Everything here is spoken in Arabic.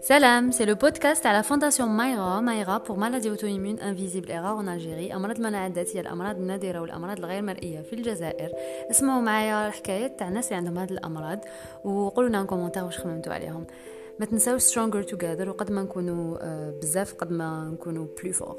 سلام c'est le podcast de la fondation مايرا مايرا pour maladies auto-immunes invisibles et rares en Algérie امراض المناعه الذاتيه الامراض النادره والامراض الغير مرئيه في الجزائر اسمعوا معايا الحكايات تاع الناس اللي عندهم هاد الأمراض. وقولوا لنا commentaires واش خممتوا عليهم. ما تنساوش stronger together وقد ما نكونوا آه، بزاف قد ما نكونوا plus forts